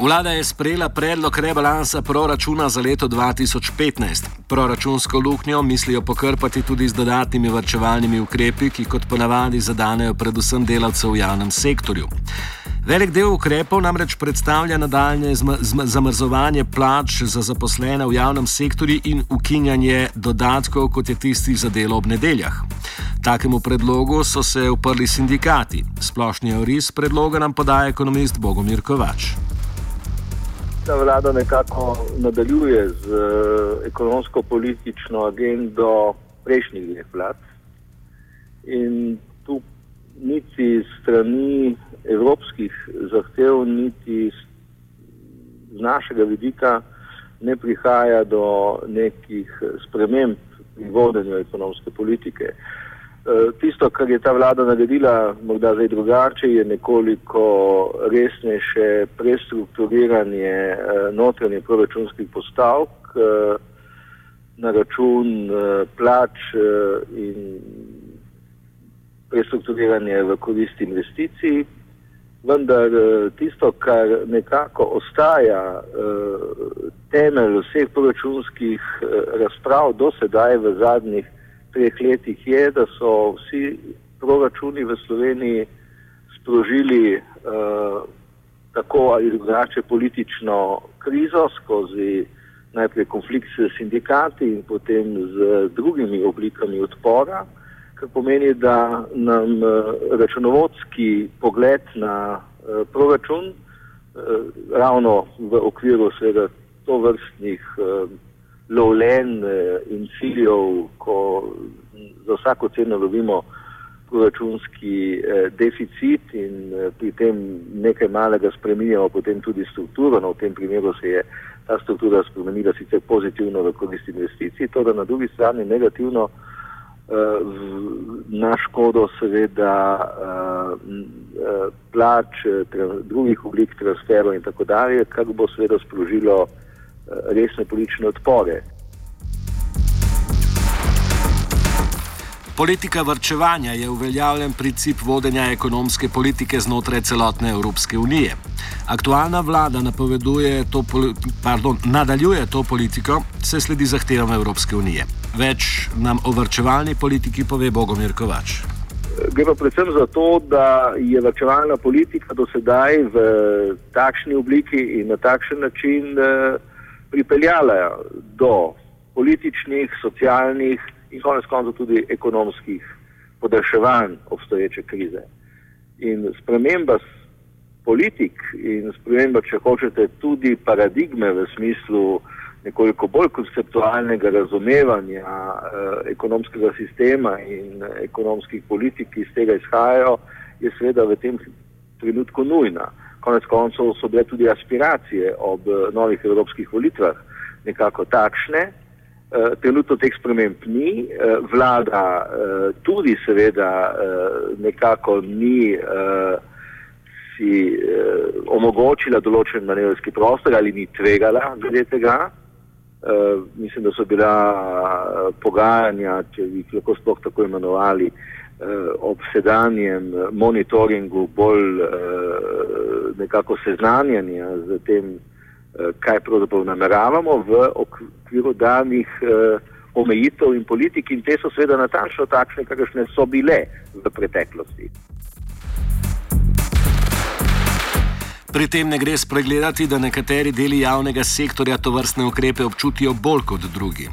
Vlada je sprejela predlog rebalansa proračuna za leto 2015. Proračunsko luknjo mislijo pokrpati tudi z dodatnimi vrčevalnimi ukrepi, ki kot ponavadi zadanejo predvsem delavce v javnem sektorju. Velik del ukrepov namreč predstavlja nadaljne zamrzovanje plač za zaposlene v javnem sektorju in ukinjanje dodatkov, kot je tisti za delo ob nedeljah. Takemu predlogu so se uprli sindikati. Splošni oris predloga nam podaja ekonomist Bogomir Kovač ta vlada nekako nadaljuje z eh, ekonomsko-politično agendo prejšnjih dveh vlad. In tu niti strani evropskih zahtev, niti z našega vidika ne prihaja do nekih sprememb pri vodenju ekonomske politike. Eh, tisto, kar je ta vlada naredila, morda zdaj drugače, je nekoliko resnejše prestrukturiranje eh, notranje proračunskih postavk eh, na račun plač in prestrukturiranje v korist investicij. Vendar tisto, kar nekako ostaja temelj vseh proračunskih razprav do sedaj v zadnjih treh letih je, da so vsi proračuni v Sloveniji sprožili uh, tako ali drugače politično krizo skozi najprej konflikt s sindikati in potem z drugimi oblikami odpora, kar pomeni, da nam uh, računovodski pogled na uh, proračun uh, ravno v okviru seveda to vrstnih lovljen eh, in ciljev, ko za vsako ceno lovimo proračunski eh, deficit in eh, pri tem nekaj malega spremenjamo potem tudi strukturo. No, v tem primeru se je ta struktura spremenila sicer pozitivno v korist investicij, to da na drugi strani negativno na škodo seveda plač, drugih oblik transferov in tako dalje, kar bo seveda sprožilo resne politične odpore. Politika vrčevanja je uveljavljen princip vodenja ekonomske politike znotraj celotne Evropske unije. Aktualna vlada to pardon, nadaljuje to politiko, se sledi zahtevam Evropske unije. Več nam o vrčevalni politiki pove Bogomir Kovač. Gre pa predvsem za to, da je vrčevalna politika do sedaj v takšni obliki in na takšen način eh, pripeljala do političnih, socialnih in konec koncev tudi ekonomskih podaljševanj obstoječe krize. In sprememba politik in sprememba, če hočete, tudi paradigme v smislu nekoliko bolj konceptualnega razumevanja eh, ekonomskega sistema in ekonomskih politik, ki iz tega izhajajo, je seveda v tem trenutku nujna konec koncev so bile tudi aspiracije ob eh, novih evropskih volitvah nekako takšne. Uh, trenutno teh sprememb ni, uh, vlada tudi seveda nekako ni si omogočila določen manevrski prostor ali ni tvegala glede tega. Mislim, da so bila pogajanja, če bi jih lahko sploh tako imenovali, ob sedanjem monitoringu bolj uh, nekako seznanjanja z tem, eh, kaj pravzaprav nameravamo v okviru danih eh, omejitev in politik in te so seveda natančno takšne, kakršne so bile v preteklosti. Pri tem ne gre spregledati, da nekateri deli javnega sektorja to vrstne ukrepe občutijo bolj kot drugi.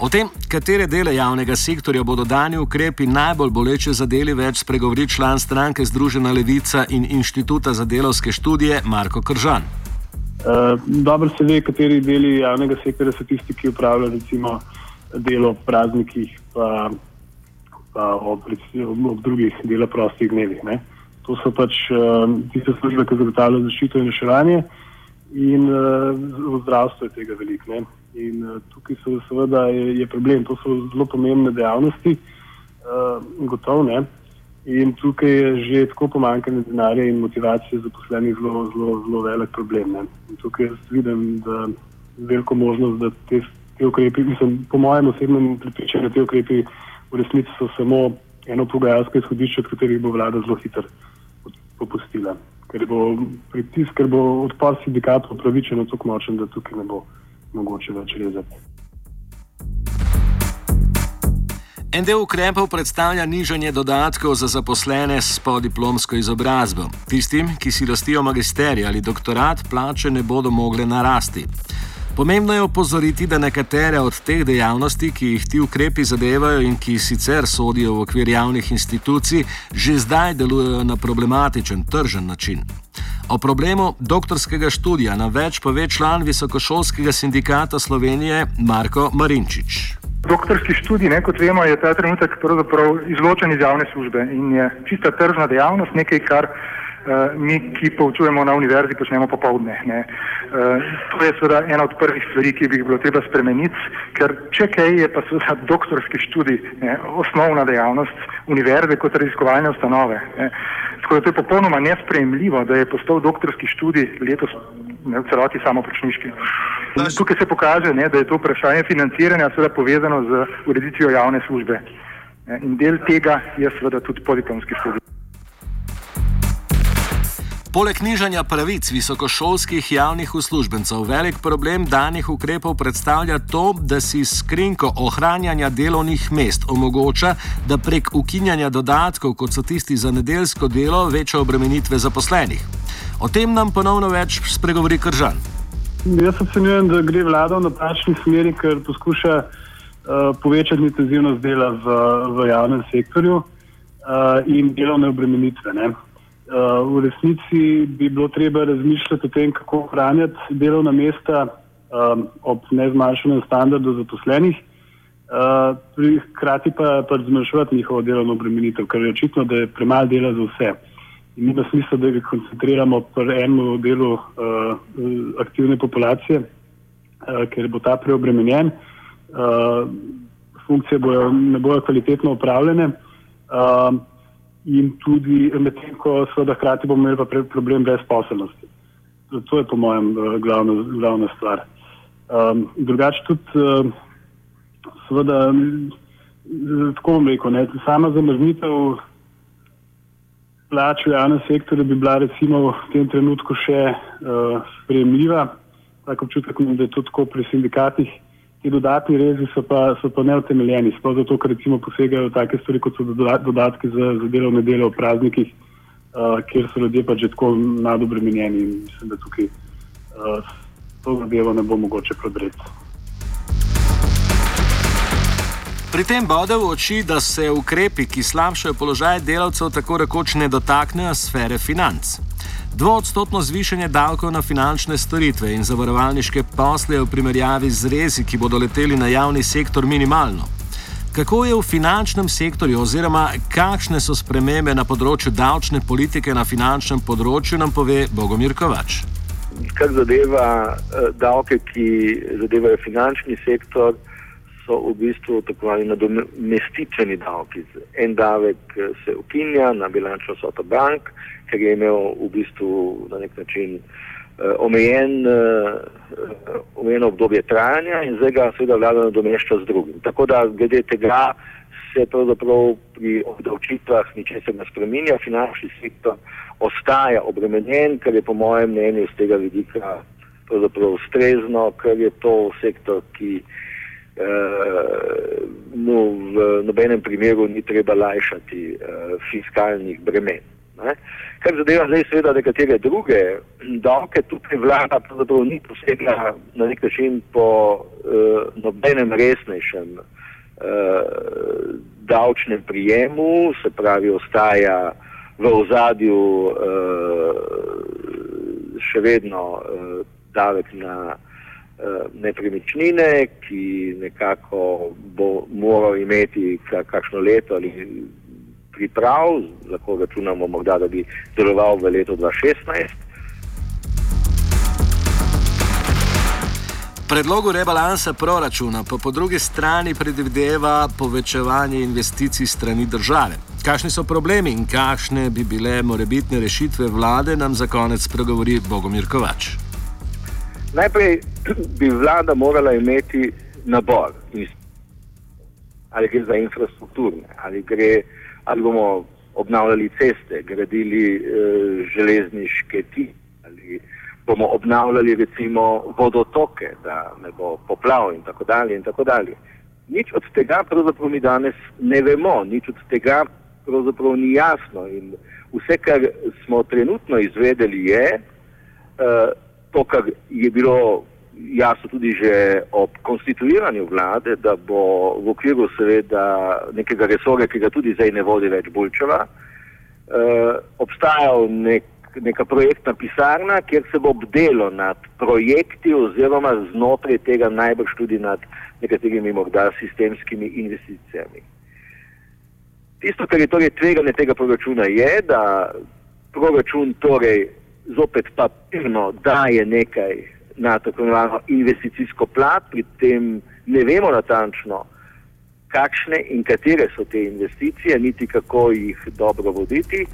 O tem, katere dele javnega sektorja bodo dani ukrepi najbolj boleče zadeli, več spregovori član stranke Združena Levica in Inštituta za delovske študije Marko Kržan. Uh, dobro se ve, kateri deli javnega sektorja so tisti, ki upravljajo recimo delo ob praznikih, pa, pa ob, ob, drugih delo prostih dnevih. Ne? To so pač uh, tiste službe, ki zagotavljajo zaščito in reševanje, in uh, v zdravstvu je tega veliko. In uh, tukaj so, seveda, je, je problem, to so zelo pomembne dejavnosti, uh, gotovo ne. In tukaj je že tako pomankanje denarja in motivacije zaposlenih zelo, zelo, zelo velik problem. Ne. Tukaj jaz vidim, da veliko možnost, da te, te ukrepi, mislim, po mojem osebnem prepričanju, te ukrepi v resnici so samo eno pogajalsko izhodišče, od katerih bo vlada zelo hitro popustila. ker bo pritisk, ker bo odpor sindikatov upravičeno tako močen, da tukaj ne bo mogoče več rezati. En del ukrepov predstavlja nižanje dodatkov za zaposlene s podiplomsko izobrazbo. Tistim, ki si lastijo magisterij ali doktorat, plače ne bodo mogle narasti. Pomembno je opozoriti, da nekatere od teh dejavnosti, ki jih ti ukrepi zadevajo in ki sicer sodijo v okvir javnih institucij, že zdaj delujejo na problematičen, tržen način. O problemu doktorskega študija nam več pove član Visokošolskega sindikata Slovenije Marko Marinčič. Doktorski študij, ne, kot vemo, je ta trenutek izločen iz javne službe in je čista tržna dejavnost, nekaj, kar mi, ki poučujemo na univerzi, počnemo popovdne. Uh, to je seveda ena od prvih stvari, ki bi jih bilo treba spremeniti, ker če kaj je pa seveda doktorski študij ne, osnovna dejavnost univerze kot raziskovalne ustanove. Ne. Tako da to je popolnoma nesprejemljivo, da je postal doktorski študij letos ne, v celoti samopočniški. Tukaj se pokaže, ne, da je to vprašanje financiranja seveda povezano z ureditvijo javne službe. In del tega je seveda tudi podiplomski študij. Poleg nižanja pravic visokošolskih javnih uslužbencev, velik problem danih ukrepov predstavlja to, da si skrinko ohranjanja delovnih mest omogoča, da prek ukinjanja dodatkov, kot so tisti za nedeljsko delo, večje obremenitve zaposlenih. O tem nam ponovno več spregovori Kržan. Jaz ocenjujem, da gre vlada v napačni smeri, ker poskuša uh, povečati intenzivnost dela v, v javnem sektorju uh, in delovne obremenitve. Ne? Uh, v resnici bi bilo treba razmišljati o tem, kako ohranjati delovna mesta um, ob nezmanjšanem standardu zaposlenih, uh, hkrati pa, pa zmanjševati njihovo delovno obremenitev, ker je očitno, da je premalo dela za vse. In nima smisla, da ga koncentriramo pri enem delu uh, aktivne populacije, uh, ker bo ta preobremenjen, uh, funkcije bojo, ne bojo kvalitetno upravljene. Uh, In tudi medtem, ko seveda hkrati bomo imeli pa problem brezposelnosti. To je po mojem glavna, glavna stvar. Um, drugače tudi, uh, seveda, tako bom rekel, ne, sama zamrznitev plač v javnem sektorju bi bila recimo v tem trenutku še uh, sprejemljiva. Tako občutek imam, da je to tako pri sindikatih. Ti dodatni rezi so pa, so pa neutemeljeni, sploh zato, ker recimo posegajo take stvari, kot so dodatki za, za delovne dele v praznikih, uh, kjer so ljudje pa že tako nadobremenjeni in mislim, da tukaj uh, to zadevo ne bo mogoče prodreti. Pri tem bode v oči, da se ukrepi, ki slabšajo položaj delavcev, tako rekoč ne dotaknejo sfere financ. Dvodstotno zvišanje davkov na finančne storitve in zavarovalniške posle v primerjavi z rezi, ki bodo leteli na javni sektor, minimalno. Kako je v finančnem sektorju, oziroma kakšne so spremembe na področju davčne politike na finančnem področju, nam pove Bogomir Kovač. Kar zadeva eh, davke, ki zadevajo finančni sektor, so v bistvu tako ali nadomestitveni davki. En davek eh, se ukinja na bilančno soto bank, ker je imel v bistvu na nek način uh, omejen, uh, omejeno obdobje trajanja in zdaj ga seveda vlada nadomešča z drugim. Tako da glede tega se pravzaprav pri obdavčitvah ničesar ne spreminja, finančni sektor ostaja obremenjen, kar je po mojem mnenju z tega vidika pravzaprav ustrezno, ker je to sektor, ki uh, mu v nobenem primeru ni treba lajšati uh, fiskalnih bremen. Ne? Kar zadeva zdaj seveda nekatere druge davke, tukaj vlada pravzaprav ni posegla na nek način po uh, nobenem resnejšem uh, davčnem prijemu, se pravi ostaja v ozadju uh, še vedno uh, davek na Eh, nepremičnine, ki nekako bo moral imeti kakšno leto ali priprav, lahko računamo morda, da bi deloval v letu 2016. Predlogu rebalansa proračuna pa po drugi strani predvideva povečevanje investicij strani države. Kakšni so problemi in kakšne bi bile morebitne rešitve vlade, nam za konec pregovori Bogomir Kovač. Najprej bi vlada morala imeti nabor, ali gre za infrastrukturne, ali, gre, ali bomo obnavljali ceste, gradili uh, železniške ti ali bomo obnavljali recimo vodotoke, da ne bo poplav in tako dalje in tako dalje. Nič od tega pravzaprav mi danes ne vemo, nič od tega pravzaprav ni jasno in vse, kar smo trenutno izvedeli je uh, to, kar je bilo jasno tudi že ob konstituiranju vlade, da bo v okviru seveda nekega resorja, ki ga tudi zdaj ne vodi več Bulčeva, uh, obstajal nek, neka projektna pisarna, kjer se bo obdelo nad projekti oziroma znotraj tega najbrž tudi nad nekaterimi morda sistemskimi investicijami. Tisto, kar je torej tveganje tega proračuna, je, da proračun torej zopet papirno daje nekaj na tako imenovano investicijsko plat, pri tem ne vemo natančno, kakšne in katere so te investicije, niti kako jih dobro voditi.